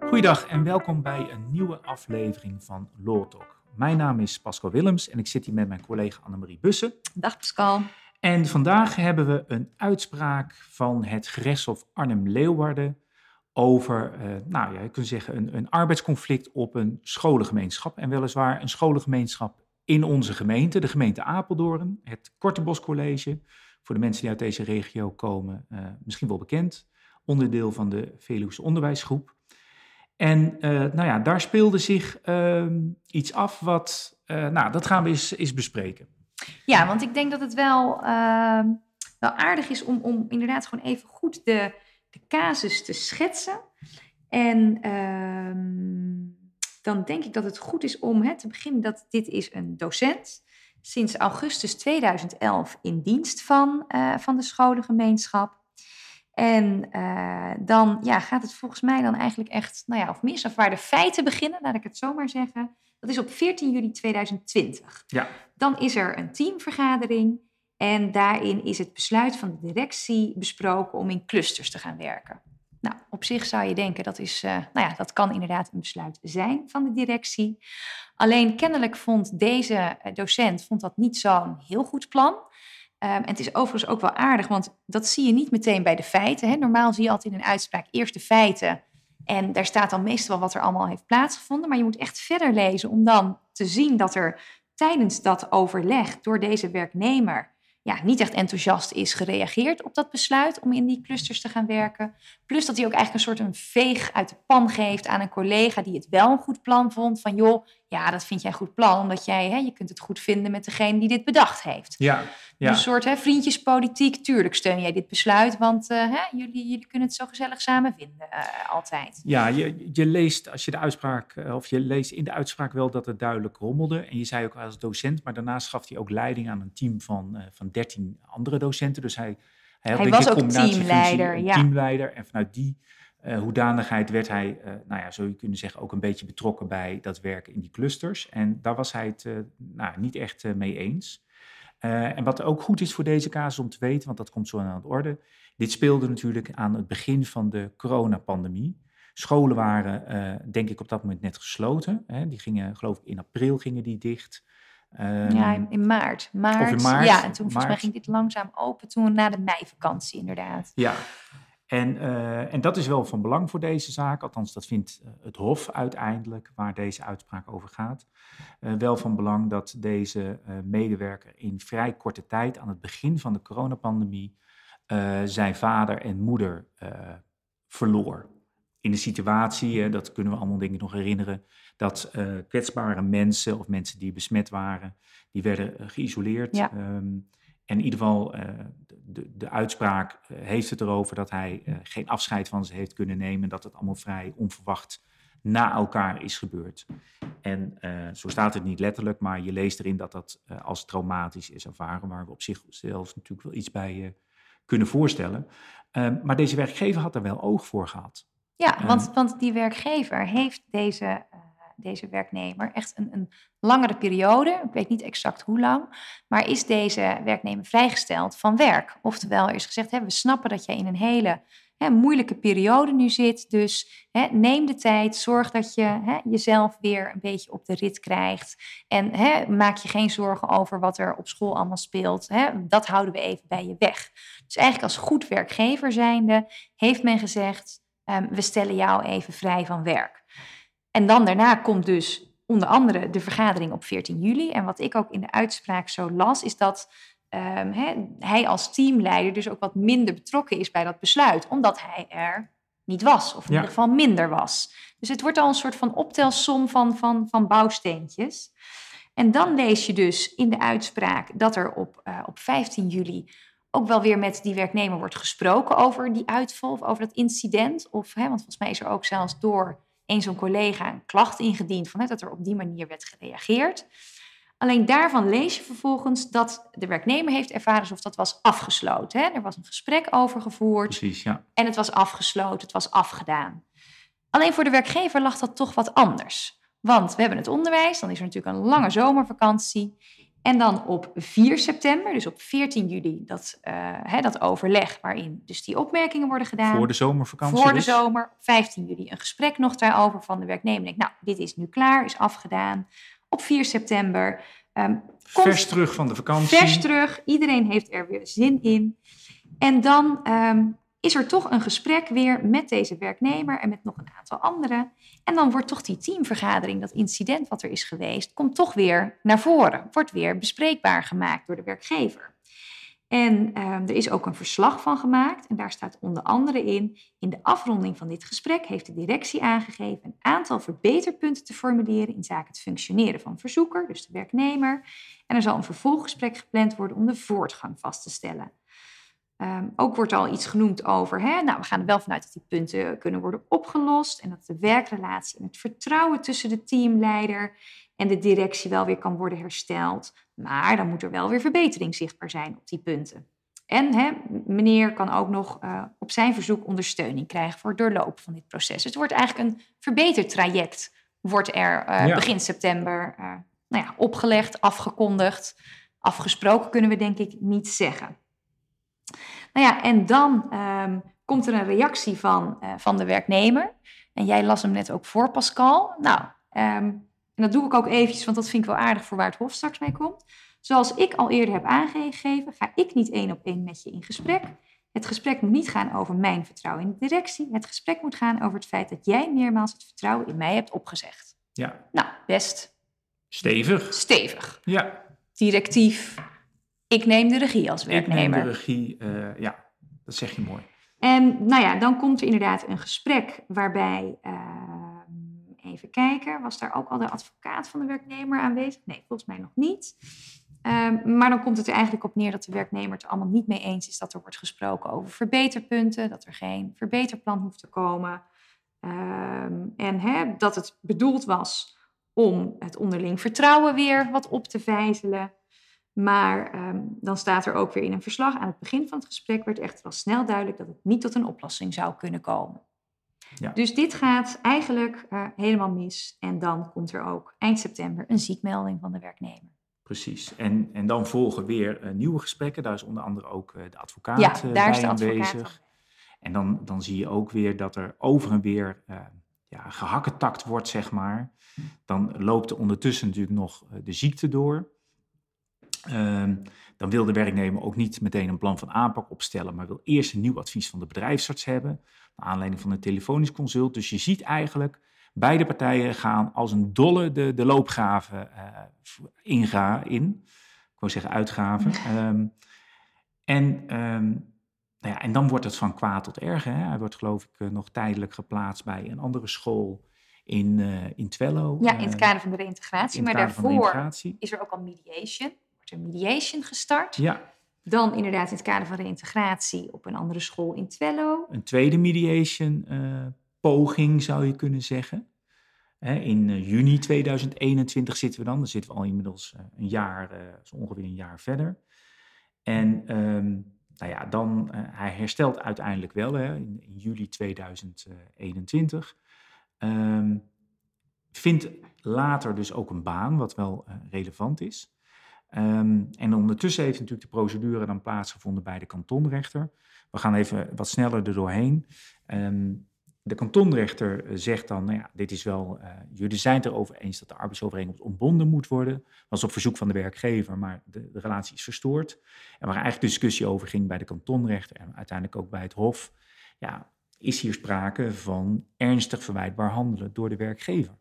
Goeiedag en welkom bij een nieuwe aflevering van Law Talk. Mijn naam is Pascal Willems en ik zit hier met mijn collega Annemarie Bussen. Dag Pascal. En vandaag hebben we een uitspraak van het gerechtshof Arnhem-Leeuwarden over, uh, nou ja, je kunt zeggen, een, een arbeidsconflict op een scholengemeenschap. En weliswaar een scholengemeenschap in onze gemeente, de gemeente Apeldoorn, het Kortebos College. Voor de mensen die uit deze regio komen, uh, misschien wel bekend. Onderdeel van de Veluwse Onderwijsgroep. En uh, nou ja, daar speelde zich ehm, iets af wat, nou, dat gaan we eens, eens bespreken. Ja, want ik denk dat het wel, ehm, wel aardig is om, om inderdaad gewoon even goed de, de casus te schetsen. En ehm, dan denk ik dat het goed is om hè, te beginnen dat dit is een docent. Sinds augustus 2011 in dienst van, uh, van de scholengemeenschap. En uh, dan ja, gaat het volgens mij dan eigenlijk echt, nou ja, of mis of waar de feiten beginnen, laat ik het zo maar zeggen. Dat is op 14 juli 2020. Ja. Dan is er een teamvergadering en daarin is het besluit van de directie besproken om in clusters te gaan werken. Nou, op zich zou je denken dat is, uh, nou ja, dat kan inderdaad een besluit zijn van de directie. Alleen kennelijk vond deze eh, docent vond dat niet zo'n heel goed plan. Um, en het is overigens ook wel aardig, want dat zie je niet meteen bij de feiten. Hè. Normaal zie je altijd in een uitspraak eerst de feiten. En daar staat dan meestal wat er allemaal heeft plaatsgevonden. Maar je moet echt verder lezen om dan te zien dat er tijdens dat overleg door deze werknemer ja, niet echt enthousiast is gereageerd op dat besluit om in die clusters te gaan werken. Plus dat hij ook eigenlijk een soort een veeg uit de pan geeft aan een collega die het wel een goed plan vond. Van joh, ja, dat vind jij een goed plan, omdat jij, hè, je kunt het goed vinden met degene die dit bedacht heeft. Ja, ja. Dus een soort hè, vriendjespolitiek. Tuurlijk steun jij dit besluit, want uh, hè, jullie, jullie kunnen het zo gezellig samen vinden, uh, altijd. Ja, je, je leest als je de uitspraak, uh, of je leest in de uitspraak wel dat het duidelijk rommelde. En je zei ook als docent, maar daarnaast gaf hij ook leiding aan een team van, van 13 andere docenten. Dus hij, hij, had, hij was ook teamleider. Ja. Teamleider. En vanuit die uh, hoedanigheid werd hij, uh, nou ja, zou je kunnen zeggen, ook een beetje betrokken bij dat werken in die clusters. En daar was hij het uh, nou, niet echt mee eens. en wat ook goed is voor deze casus om te weten, want dat komt zo aan de orde. Dit speelde natuurlijk aan het begin van de coronapandemie. Scholen waren, denk ik, op dat moment net gesloten. Hè. Die gingen, geloof ik, in april gingen die dicht. Um, ja, in, maart. maart. in maart. Ja, en toen volgens mij ging dit langzaam open, toen na de meivakantie inderdaad. Ja, en, uh, en dat is wel van belang voor deze zaak, althans dat vindt het Hof uiteindelijk, waar deze uitspraak over gaat. Uh, wel van belang dat deze uh, medewerker in vrij korte tijd, aan het begin van de coronapandemie, zijn vader en moeder verloor. In de situatie, dat kunnen we allemaal denk ik nog herinneren, dat kwetsbare mensen of mensen die besmet waren, die werden geïsoleerd. Ja. Um, en in ieder geval, uh, de, de uitspraak uh, heeft het erover dat hij uh, geen afscheid van ze heeft kunnen nemen. Dat het allemaal vrij onverwacht na elkaar is gebeurd. En zo staat het niet letterlijk, maar je leest erin dat dat als traumatisch is ervaren. Waar we op zich zelfs natuurlijk wel iets bij kunnen voorstellen. Ehm, maar deze werkgever had er wel oog voor gehad. Ja, want, want die werkgever heeft deze deze werknemer echt een, een langere periode, ik weet niet exact hoe lang, maar is deze werknemer vrijgesteld van werk. Oftewel, er is gezegd, hè, we snappen dat jij in een hele hè, moeilijke periode nu zit, dus hè, neem de tijd, zorg dat je hè, jezelf weer een beetje op de rit krijgt en hè, maak je geen zorgen over wat er op school allemaal speelt. Hè, dat houden we even bij je weg. Dus eigenlijk als goed werkgever zijnde heeft men gezegd, um, we stellen jou even vrij van werk. En dan daarna komt dus onder andere de vergadering op 14 juli. En wat ik ook in de uitspraak zo las, is dat um, he, hij als teamleider dus ook wat minder betrokken is bij dat besluit, omdat hij er niet was, of in ja. ieder geval minder was. Dus het wordt al een soort van optelsom van, van, van bouwsteentjes. En dan lees je dus in de uitspraak dat er op, uh, op 15 juli ook wel weer met die werknemer wordt gesproken over die uitval of over dat incident. Of, hè, want volgens mij is er ook zelfs door een zo'n collega een klacht ingediend van hè, dat er op die manier werd gereageerd. Alleen daarvan lees je vervolgens dat de werknemer heeft ervaren alsof dat was afgesloten. Hè? Er was een gesprek over gevoerd Precies, ja. en het was afgesloten, het was afgedaan. Alleen voor de werkgever lag dat toch wat anders. Want we hebben het onderwijs, dan is er natuurlijk een lange zomervakantie. En dan op 4 september, dus op 14 juli, dat, uh, hè, dat overleg waarin dus die opmerkingen worden gedaan. Voor de zomervakantie Voor de dus? zomer. Op 15 juli een gesprek nog daarover van de werknemer. Denk, nou, dit is nu klaar, is afgedaan. Op 4 september... Um, vers terug van de vakantie. Vers terug, iedereen heeft er weer zin in. En dan um, is er toch een gesprek weer met deze werknemer en met nog een aantal anderen. En dan wordt toch die teamvergadering, dat incident wat er is geweest, komt toch weer naar voren. Wordt weer bespreekbaar gemaakt door de werkgever. En uh, er is ook een verslag van gemaakt. En daar staat onder andere in: In de afronding van dit gesprek heeft de directie aangegeven een aantal verbeterpunten te formuleren in zaken het functioneren van verzoeker, dus de werknemer. En er zal een vervolggesprek gepland worden om de voortgang vast te stellen. Um, ook wordt al iets genoemd over, hè, nou, we gaan er wel vanuit dat die punten kunnen worden opgelost en dat de werkrelatie en het vertrouwen tussen de teamleider en de directie wel weer kan worden hersteld. Maar dan moet er wel weer verbetering zichtbaar zijn op die punten. En hè, meneer kan ook nog uh, op zijn verzoek ondersteuning krijgen voor het doorlopen van dit proces. Dus het wordt eigenlijk een verbetertraject, wordt er uh, ja. begin september uh, nou ja, opgelegd, afgekondigd. Afgesproken kunnen we denk ik niet zeggen. Nou ja, en dan um, komt er een reactie van, uh, van de werknemer. En jij las hem net ook voor, Pascal. Nou, um, en dat doe ik ook eventjes, want dat vind ik wel aardig voor waar het Hof straks mee komt. Zoals ik al eerder heb aangegeven, ga ik niet één op één met je in gesprek. Het gesprek moet niet gaan over mijn vertrouwen in de directie. Het gesprek moet gaan over het feit dat jij meermaals het vertrouwen in mij hebt opgezegd. Ja. Nou, best. Stevig. Stevig. Ja. Directief. Ik neem de regie als werknemer. Ik neem de regie, uh, ja, dat zeg je mooi. En nou ja, dan komt er inderdaad een gesprek waarbij, uh, even kijken, was daar ook al de advocaat van de werknemer aanwezig? Nee, volgens mij nog niet. Um, maar dan komt het er eigenlijk op neer dat de werknemer het er allemaal niet mee eens is dat er wordt gesproken over verbeterpunten, dat er geen verbeterplan hoeft te komen. Um, en dat het bedoeld was om het onderling vertrouwen weer wat op te vijzelen. Maar um, dan staat er ook weer in een verslag aan het begin van het gesprek werd echter al snel duidelijk dat het niet tot een oplossing zou kunnen komen. Ja. Dus dit gaat eigenlijk uh, helemaal mis. En dan komt er ook eind september een ziekmelding van de werknemer. Precies. En, en dan volgen weer uh, nieuwe gesprekken. Daar is onder andere ook uh, de advocaat ja, daar bij is de advocaat aanwezig. En dan, dan zie je ook weer dat er over en weer ja, gehakketakt wordt, zeg maar. Dan loopt er ondertussen natuurlijk nog de ziekte door. Um, dan wil de werknemer ook niet meteen een plan van aanpak opstellen, maar wil eerst een nieuw advies van de bedrijfsarts hebben, naar aanleiding van een telefonisch consult. Dus je ziet eigenlijk, beide partijen gaan als een dolle de, de loopgraven uh, inga, in. Ik wou zeggen uitgaven. Um, en, um, nou ja, en dan wordt het van kwaad tot erg. Hè? Hij wordt geloof ik uh, nog tijdelijk geplaatst bij een andere school in, uh, in Twello. Ja, in het kader van de reïntegratie. Maar daarvoor is er ook al mediation mediation gestart. Ja. Dan inderdaad in het kader van reïntegratie op een andere school in Twello. Een tweede mediation uh, poging zou je kunnen zeggen. Hè, in uh, juni 2021 zitten we dan. Dan zitten we al inmiddels uh, een jaar, zo ongeveer een jaar verder. En um, nou ja, dan, hij herstelt uiteindelijk wel hè, in, in juli 2021. Um, vindt later dus ook een baan, wat wel relevant is. Um, en ondertussen heeft natuurlijk de procedure dan plaatsgevonden bij de kantonrechter. We gaan even wat sneller er doorheen. Um, de kantonrechter zegt dan, nou ja, dit is wel, uh, jullie zijn het erover eens dat de arbeidsovereenkomst ontbonden moet worden. Was op verzoek van de werkgever, maar de, relatie is verstoord. En waar eigenlijk discussie over ging bij de kantonrechter en uiteindelijk ook bij het hof, ja, is hier sprake van ernstig verwijtbaar handelen door de werkgever.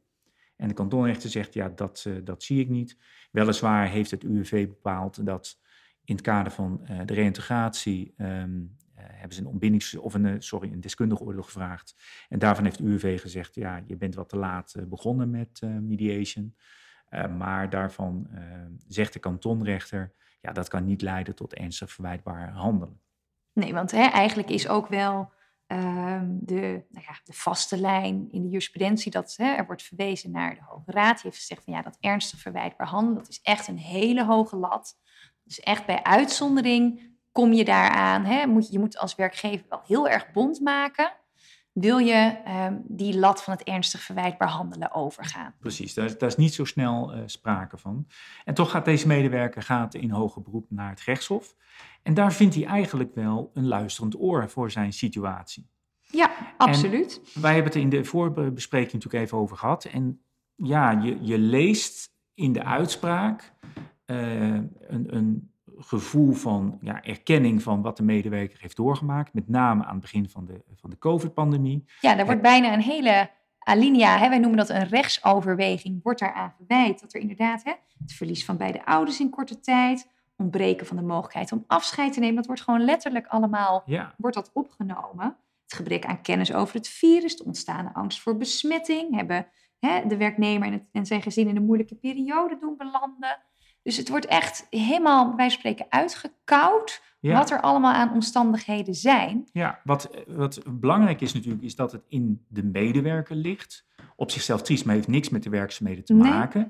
En de kantonrechter zegt, ja, dat, uh, dat zie ik niet. Weliswaar heeft het UWV bepaald dat in het kader van uh, de reïntegratie um, uh, hebben ze een ontbindings- of een, sorry, een deskundige oordeel gevraagd. En daarvan heeft UWV gezegd, ja, je bent wat te laat begonnen met mediation. maar daarvan zegt de kantonrechter, ja, dat kan niet leiden tot ernstig verwijtbaar handelen. Nee, want hè, eigenlijk is ook wel de, nou ja, de vaste lijn in de jurisprudentie dat hè, er wordt verwezen naar de Hoge Raad. Die heeft gezegd van ja, dat ernstig verwijtbaar handelen, dat is echt een hele hoge lat. Dus echt bij uitzondering kom je daaraan. Hè, moet je, je moet als werkgever wel heel erg bond maken wil je ehm, die lat van het ernstig verwijtbaar handelen overgaan. Precies, daar, is niet zo snel uh, sprake van. En toch gaat deze medewerker gaat in hoger beroep naar het gerechtshof. En daar vindt hij eigenlijk wel een luisterend oor voor zijn situatie. Ja, absoluut. wij hebben het in de voorbespreking natuurlijk even over gehad. En ja, je, je leest in de uitspraak uh, een, een gevoel van ja, erkenning van wat de medewerker heeft doorgemaakt. Met name aan het begin van de, van de COVID-pandemie. Ja, daar wordt bijna een hele alinea, hè, wij noemen dat een rechtsoverweging, wordt daaraan verwijt. Dat er inderdaad hè, het verlies van beide ouders in korte tijd, ontbreken van de mogelijkheid om afscheid te nemen, dat wordt gewoon letterlijk allemaal ja. wordt dat opgenomen. Het gebrek aan kennis over het virus, de ontstaande angst voor besmetting, hebben hè, de werknemer en, het, en zijn gezin in een moeilijke periode doen belanden. Dus het wordt echt helemaal, van spreken, uitgekoud. Wat er allemaal aan omstandigheden zijn. Ja, wat, wat belangrijk is natuurlijk, is dat het in de medewerker ligt. Op zichzelf triest, maar heeft niks met de werkzaamheden te maken.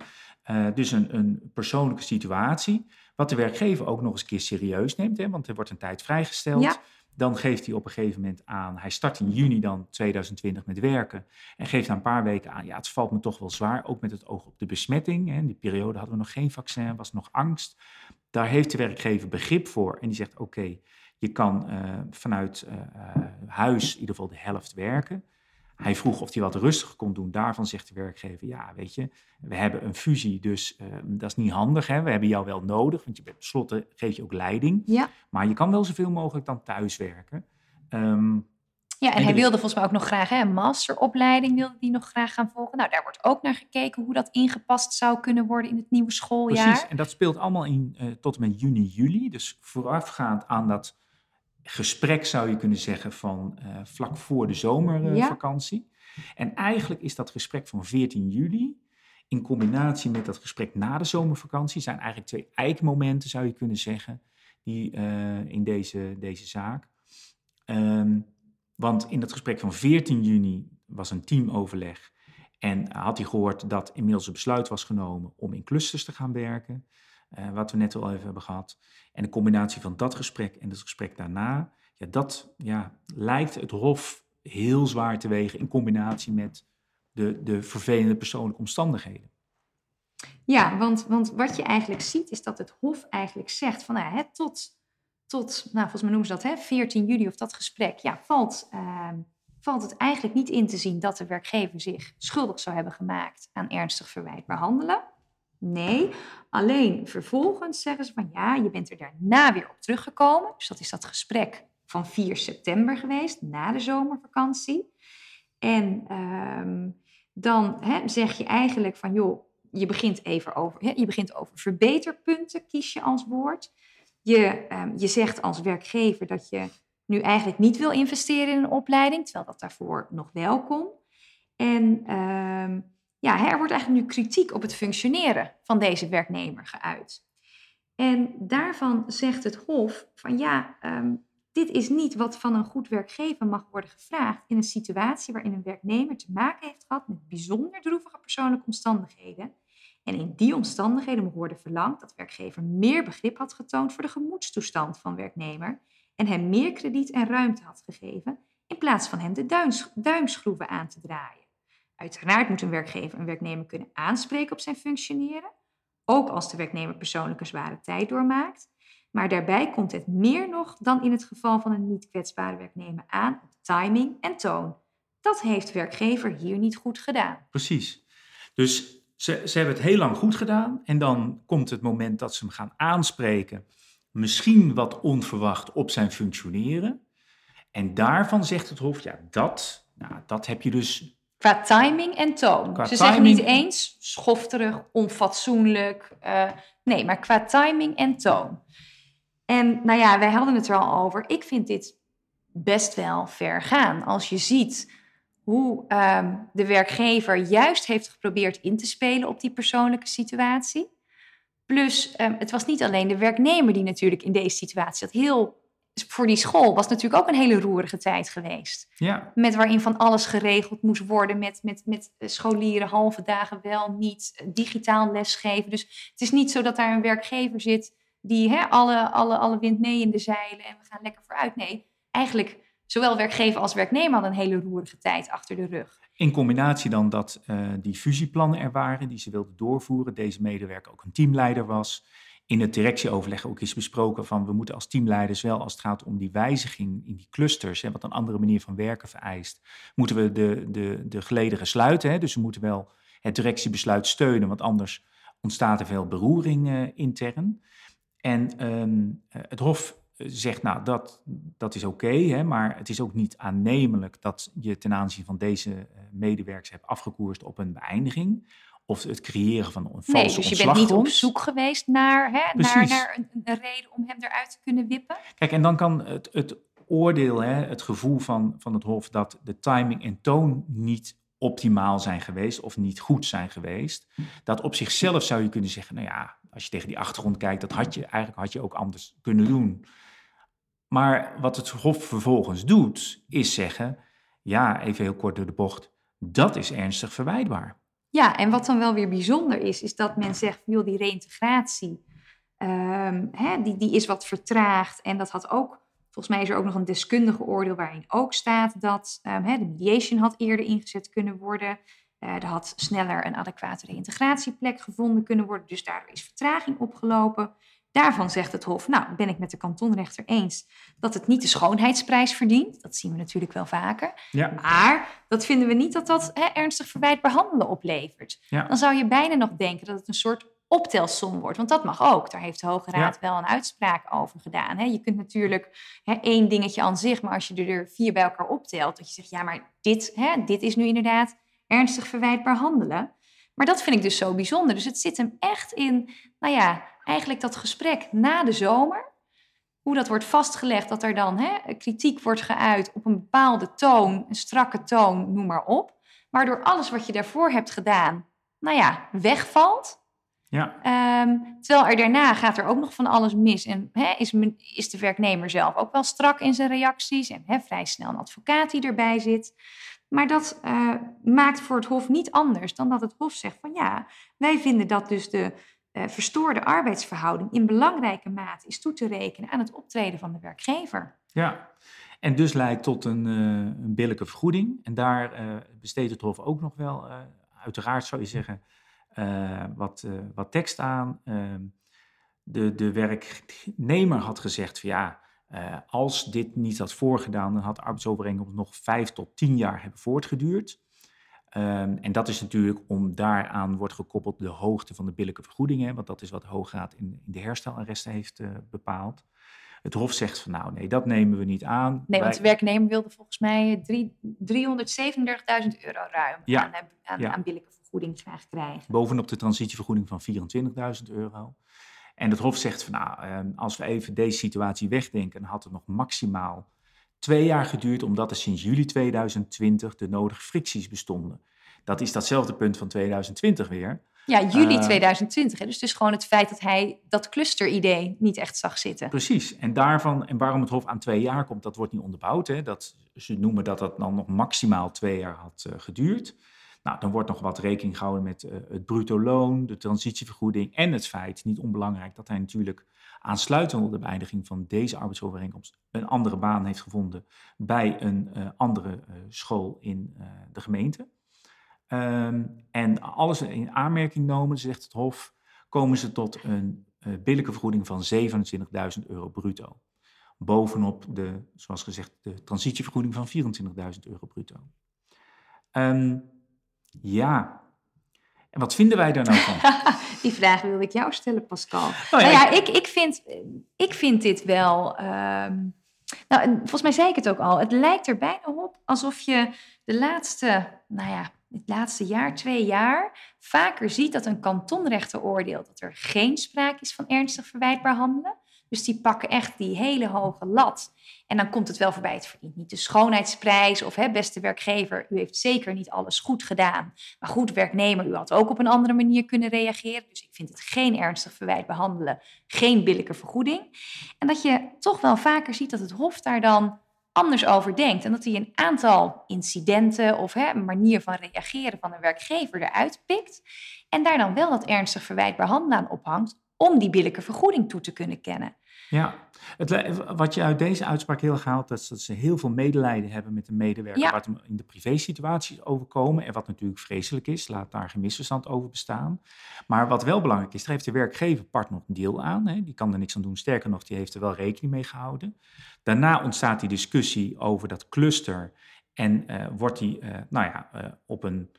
Uh, dus een, een persoonlijke situatie. Wat de werkgever ook nog eens een keer serieus neemt, hè, want er wordt een tijd vrijgesteld. Ja. Dan geeft hij op een gegeven moment aan, hij start in juni dan 2020 met werken. En geeft na een paar weken aan, ja, het valt me toch wel zwaar, ook met het oog op de besmetting. In die periode hadden we nog geen vaccin, was nog angst. Daar heeft de werkgever begrip voor en die zegt, oké, je kan uh, vanuit uh, huis in ieder geval de helft werken. Hij vroeg of hij wat rustiger kon doen. Daarvan zegt de werkgever, ja, weet je, we hebben een fusie, dus uh, dat is niet handig. Hè? We hebben jou wel nodig, want je bent tenslotte geef je ook leiding. Ja. Maar je kan wel zoveel mogelijk dan thuiswerken. Um, ja, en, hij wilde volgens mij ook nog graag hè, een masteropleiding, wilde die nog graag gaan volgen. Nou, daar wordt ook naar gekeken hoe dat ingepast zou kunnen worden in het nieuwe schooljaar. Precies, en dat speelt allemaal in uh, tot en met juni, juli. Dus voorafgaand aan dat gesprek, zou je kunnen zeggen, van uh, vlak voor de zomervakantie. Ja. En eigenlijk is dat gesprek van 14 juli in combinatie met dat gesprek na de zomervakantie, zijn eigenlijk twee eikmomenten, zou je kunnen zeggen, die, uh, in deze, deze zaak. Um, want in dat gesprek van 14 juni was een teamoverleg en had hij gehoord dat inmiddels een besluit was genomen om in clusters te gaan werken. Uh, wat we net al even hebben gehad. En de combinatie van dat gesprek en het gesprek daarna, ja, dat ja, lijkt het Hof heel zwaar te wegen in combinatie met de, de vervelende persoonlijke omstandigheden. Ja, want, want wat je eigenlijk ziet is dat het Hof eigenlijk zegt van nou, tot, tot, nou, volgens mij noemen ze dat hè, 14 juli of dat gesprek, ja, valt, uh, valt het eigenlijk niet in te zien dat de werkgever zich schuldig zou hebben gemaakt aan ernstig verwijtbaar handelen. Nee, alleen vervolgens zeggen ze van ja, je bent er daarna weer op teruggekomen. Dus dat is dat gesprek van 4 september geweest, na de zomervakantie. En um, dan zeg je eigenlijk van joh, je begint even over, je begint over verbeterpunten, kies je als woord. Je, um, je zegt als werkgever dat je nu eigenlijk niet wil investeren in een opleiding, terwijl dat daarvoor nog wel kon. En um, ja, er wordt eigenlijk nu kritiek op het functioneren van deze werknemer geuit. En daarvan zegt het Hof van ja, um, dit is niet wat van een goed werkgever mag worden gevraagd in een situatie waarin een werknemer te maken heeft gehad met bijzonder droevige persoonlijke omstandigheden. En in die omstandigheden moet worden verlangd dat werkgever meer begrip had getoond voor de gemoedstoestand van werknemer en hem meer krediet en ruimte had gegeven in plaats van hem de duimschroeven aan te draaien. Uiteraard moet een werkgever een werknemer kunnen aanspreken op zijn functioneren, ook als de werknemer persoonlijk een zware tijd doormaakt. Maar daarbij komt het meer nog dan in het geval van een niet kwetsbare werknemer aan op timing en toon. Dat heeft werkgever hier niet goed gedaan. Precies. Dus ze, ze hebben het heel lang goed gedaan en dan komt het moment dat ze hem gaan aanspreken, misschien wat onverwacht op zijn functioneren. En daarvan zegt het Hof, ja, dat, nou, dat heb je dus Qua timing en toon. Qua Ze zeggen niet eens schofterig, onfatsoenlijk. Uh, nee, maar qua timing en toon. En nou ja, wij hadden het er al over. Ik vind dit best wel ver gaan. Als je ziet hoe um, de werkgever juist heeft geprobeerd in te spelen op die persoonlijke situatie. Plus, um, het was niet alleen de werknemer die natuurlijk in deze situatie zat. Heel voor die school was natuurlijk ook een hele roerige tijd geweest. Ja. Met waarin van alles geregeld moest worden. Met, met, met scholieren halve dagen wel niet digitaal lesgeven. Dus het is niet zo dat daar een werkgever zit die hè, alle, alle, alle wind mee in de zeilen en we gaan lekker vooruit. Nee, eigenlijk zowel werkgever als werknemer hadden een hele roerige tijd achter de rug. In combinatie dan dat uh, die fusieplannen er waren, die ze wilden doorvoeren. Deze medewerker ook een teamleider was. In het directieoverleg ook is besproken van we moeten als teamleiders wel als het gaat om die wijziging in die clusters, hè, wat een andere manier van werken vereist, moeten we de, de, de gelederen sluiten. Hè, dus we moeten wel het directiebesluit steunen, want anders ontstaat er veel beroering uh, intern. En um, het Hof zegt, nou, dat, dat is oké, maar het is ook niet aannemelijk dat je ten aanzien van deze medewerkers hebt afgekoerst op een beëindiging. Of het creëren van een valse Nee, dus je bent niet op zoek geweest naar, hè, naar, naar een, een, reden om hem eruit te kunnen wippen. Kijk, en dan kan het, het oordeel, hè, het gevoel van, van het Hof dat de timing en toon niet optimaal zijn geweest of niet goed zijn geweest. Dat op zichzelf zou je kunnen zeggen, nou ja, als je tegen die achtergrond kijkt, dat had je eigenlijk had je ook anders kunnen doen. Maar wat het Hof vervolgens doet, is zeggen, ja, even heel kort door de bocht, dat is ernstig verwijtbaar. Ja, en wat dan wel weer bijzonder is, is dat men zegt, joh, die reïntegratie, um, hè, die, die is wat vertraagd. En dat had ook, volgens mij is er ook nog een deskundige oordeel waarin ook staat dat um, hè, de mediation had eerder ingezet kunnen worden. Uh, er had sneller een adequate reïntegratieplek gevonden kunnen worden, dus daardoor is vertraging opgelopen. Daarvan zegt het Hof, nou ben ik met de kantonrechter eens dat het niet de schoonheidsprijs verdient. Dat zien we natuurlijk wel vaker. Ja. Maar dat vinden we niet dat dat hè, ernstig verwijt behandelen oplevert. Ja. Dan zou je bijna nog denken dat het een soort optelsom wordt. Want dat mag ook. Daar heeft de Hoge Raad wel een uitspraak over gedaan. Hè. Je kunt natuurlijk hè, één dingetje aan zich, maar als je er vier bij elkaar optelt, dat je zegt, ja, maar dit, hè, dit is nu inderdaad ernstig verwijtbaar handelen. Maar dat vind ik dus zo bijzonder. Dus het zit hem echt in, nou ja, eigenlijk dat gesprek na de zomer. Hoe dat wordt vastgelegd, dat er dan hè, kritiek wordt geuit op een bepaalde toon, een strakke toon, noem maar op. Waardoor alles wat je daarvoor hebt gedaan, nou ja, wegvalt. Ja. Um, terwijl er daarna gaat er ook nog van alles mis. En hè, is, is de werknemer zelf ook wel strak in zijn reacties. En hè, vrij snel een advocaat die erbij zit. Maar dat uh, maakt voor het Hof niet anders dan dat het Hof zegt van ja, wij vinden dat dus de verstoorde arbeidsverhouding in belangrijke mate is toe te rekenen aan het optreden van de werkgever. Ja, en dus leidt tot een, uh, een billijke vergoeding. En daar besteedt het Hof ook nog wel, uiteraard zou je zeggen, wat, wat tekst aan. Ehm, de, de werknemer had gezegd van ja, uh, als dit niet had voorgedaan, dan had de arbeidsovereenkomst nog vijf tot tien jaar hebben voortgeduurd. Um, en dat is natuurlijk om daaraan wordt gekoppeld de hoogte van de billijke vergoedingen, want dat is wat de Hoograad in, in de herstelarresten heeft uh, bepaald. Het Hof zegt van nou nee, dat nemen we niet aan. Nee, want de werknemer wilde volgens mij 337.000 euro ruim ja, aan, aan, ja. aan billijke vergoeding graag krijgen. Bovenop de transitievergoeding van 24.000 euro. En het Hof zegt van nou, ehm, als we even deze situatie wegdenken, dan had het nog maximaal twee jaar geduurd, omdat er sinds juli 2020 de nodige fricties bestonden. Dat is datzelfde punt van 2020 weer. Ja, juli 2020. Hè? Dus is gewoon het feit dat hij dat clusteridee niet echt zag zitten. Precies. En, daarvan, en waarom het Hof aan twee jaar komt, dat wordt niet onderbouwd. Hè? Dat, ze noemen dat dat dan nog maximaal twee jaar had uh, geduurd. Nou, dan wordt nog wat rekening gehouden met uh, het bruto loon, de transitievergoeding en het feit, niet onbelangrijk, dat hij natuurlijk aansluitend op de beëindiging van deze arbeidsovereenkomst een andere baan heeft gevonden bij een uh, andere uh, school in de gemeente. Um, en alles in aanmerking genomen, zegt het Hof, komen ze tot een billijke vergoeding van 27.000 euro bruto. Bovenop de, zoals gezegd, de transitievergoeding van 24.000 euro bruto. Um, ja. En wat vinden wij daar nou van? Die vraag wilde ik jou stellen, Pascal. Oh, ja, nou ja, ik, ik, vind, ik vind dit wel. Um, nou, volgens mij zei ik het ook al. Het lijkt er bijna op alsof je de laatste, nou ja, het laatste jaar, twee jaar, vaker ziet dat een kantonrechter oordeelt dat er geen sprake is van ernstig verwijtbaar handelen. Dus die pakken echt die hele hoge lat. En dan komt het wel voorbij. Het verdient niet de schoonheidsprijs of hè, beste werkgever, u heeft zeker niet alles goed gedaan. Maar goed, werknemer, u had ook op een andere manier kunnen reageren. Dus ik vind het geen ernstig verwijt behandelen, geen billijke vergoeding. En dat je toch wel vaker ziet dat het Hof daar dan anders over denkt. En dat hij een aantal incidenten of hè, een manier van reageren van een werkgever eruit pikt. En daar dan wel dat ernstig verwijt behandelen aan ophangt om die billijke vergoeding toe te kunnen kennen. Ja, het, wat je uit deze uitspraak heel haalt, is dat ze heel veel medelijden hebben met de medewerker, Ja. wat hem in de privésituatie overkomen. En wat natuurlijk vreselijk is, laat daar geen misverstand over bestaan. Maar wat wel belangrijk is, daar heeft de werkgever part nog een deel aan. Hè. Die kan er niks aan doen. Sterker nog, die heeft er wel rekening mee gehouden. Daarna ontstaat die discussie over dat cluster. En eh, wordt die, eh, nou ja, eh, op een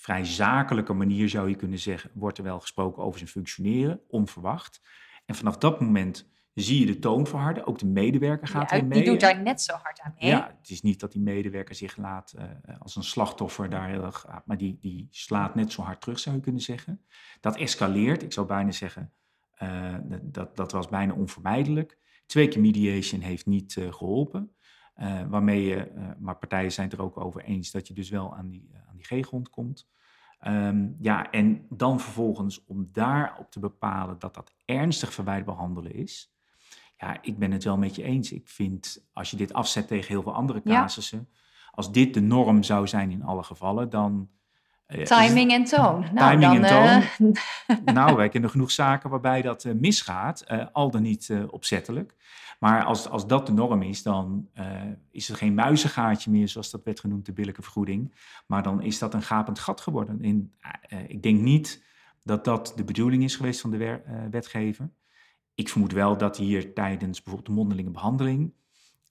vrij zakelijke manier zou je kunnen zeggen, wordt er wel gesproken over zijn functioneren, onverwacht. En vanaf dat moment zie je de toon verharden. Ook de medewerker gaat Ja, erin mee. die doet daar net zo hard aan mee. Ja, het is niet dat die medewerker zich laat eh, als een slachtoffer daar heel erg, maar die, die slaat net zo hard terug, zou je kunnen zeggen. Dat escaleert, ik zou bijna zeggen, eh, dat, dat was bijna onvermijdelijk. Twee keer mediation heeft niet eh, geholpen. Eh, waarmee je, eh, maar partijen zijn het er ook over eens dat je dus wel aan die, aan die G-grond komt. Ehm, ja, en dan vervolgens om daarop te bepalen dat dat ernstig verwijt behandelen is. Ja, ik ben het wel met je eens. Ik vind, als je dit afzet tegen heel veel andere Ja. casussen, als dit de norm zou zijn in alle gevallen, dan... eh, Timing en toon. Nou, Timing en eh, nou, wij kennen genoeg zaken waarbij dat eh, misgaat, eh, al dan niet eh, opzettelijk. Maar als, als dat de norm is, dan eh, is er geen muizengaatje meer, zoals dat werd genoemd, de billijke vergoeding. Maar dan is dat een gapend gat geworden. In, eh, ik denk niet dat dat de bedoeling is geweest van de wer- eh, wetgever. Ik vermoed wel dat hier tijdens bijvoorbeeld de mondelinge behandeling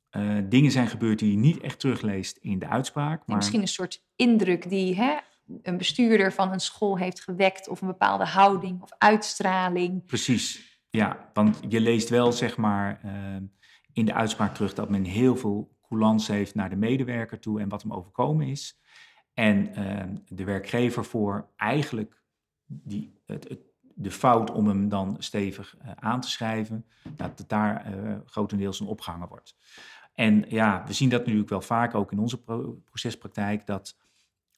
eh, dingen zijn gebeurd die je niet echt terugleest in de uitspraak. Maar... Misschien een soort indruk die hè, een bestuurder van een school heeft gewekt, of een bepaalde houding of uitstraling. Precies, ja. Want je leest wel, zeg maar, eh, in de uitspraak terug dat men heel veel coulance heeft naar de medewerker toe en wat hem overkomen is. En eh, de werkgever voor eigenlijk die, het, het- de fout om hem dan stevig eh, aan te schrijven, dat het daar grotendeels een opgehangen wordt. En ja, we zien dat natuurlijk wel vaak ook in onze pro- procespraktijk, dat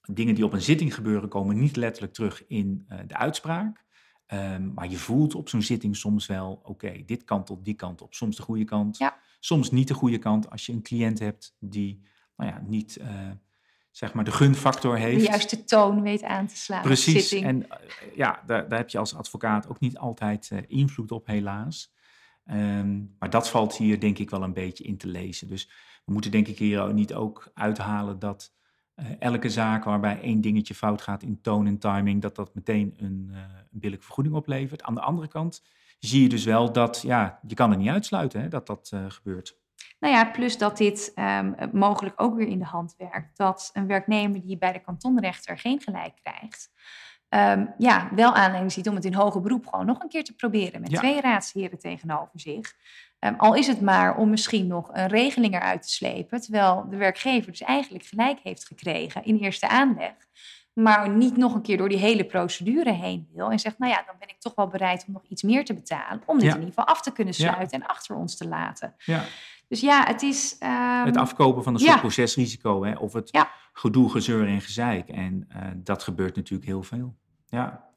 dingen die op een zitting gebeuren, komen niet letterlijk terug in de uitspraak. Ehm, maar je voelt op zo'n zitting soms wel, oké, dit kant op, die kant op. Soms de goede kant, Ja. soms niet de goede kant. Als je een cliënt hebt die, nou ja, niet, eh, zeg maar, de gunfactor De heeft. juiste toon weet aan te slaan. Precies. zitting. En eh, ja, daar, daar heb je als advocaat ook niet altijd eh, invloed op, helaas. Ehm, maar dat valt hier denk ik wel een beetje in te lezen. Dus we moeten denk ik hier niet ook uithalen dat elke zaak waarbij één dingetje fout gaat in toon en timing, dat dat meteen een, eh, een billijke vergoeding oplevert. Aan de andere kant zie je dus wel dat, ja, je kan het niet uitsluiten hè, dat dat eh, gebeurt. Nou ja, plus dat dit ehm, mogelijk ook weer in de hand werkt. Dat een werknemer die bij de kantonrechter geen gelijk krijgt, ehm, ja, wel aanleiding ziet om het in hoger beroep gewoon nog een keer te proberen met Ja. twee raadsheren tegenover zich. Ehm, al is het maar om misschien nog een regeling eruit te slepen, terwijl de werkgever dus eigenlijk gelijk heeft gekregen in eerste aanleg. Maar niet nog een keer door die hele procedure heen wil. En zegt, nou ja, dan ben ik toch wel bereid om nog iets meer te betalen. Om dit Ja. in ieder geval af te kunnen Ja. sluiten en achter ons te laten. Ja. Dus ja, het is. ehm, Het afkopen van een soort procesrisico, hè, of het. Gedoe, gezeur en gezeik. En eh, dat gebeurt natuurlijk heel veel. Ja.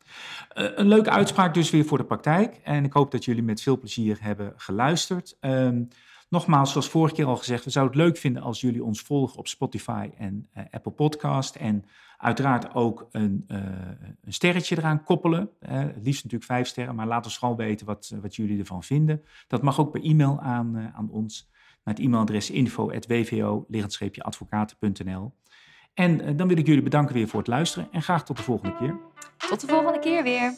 Eh, een leuke uitspraak dus weer voor de praktijk. En ik hoop dat jullie met veel plezier hebben geluisterd. Ehm, nogmaals, zoals vorige keer al gezegd, we zouden het leuk vinden als jullie ons volgen op Spotify en eh, Apple Podcast. En uiteraard ook een, een sterretje eraan koppelen. Het liefst natuurlijk vijf sterren, maar laat ons vooral weten wat, wat jullie ervan vinden. Dat mag ook per e-mail aan, aan ons naar het e-mailadres info.wvo-advocaten.nl. En eh, dan wil ik jullie bedanken weer voor het luisteren en graag tot de volgende keer. Tot de volgende keer weer.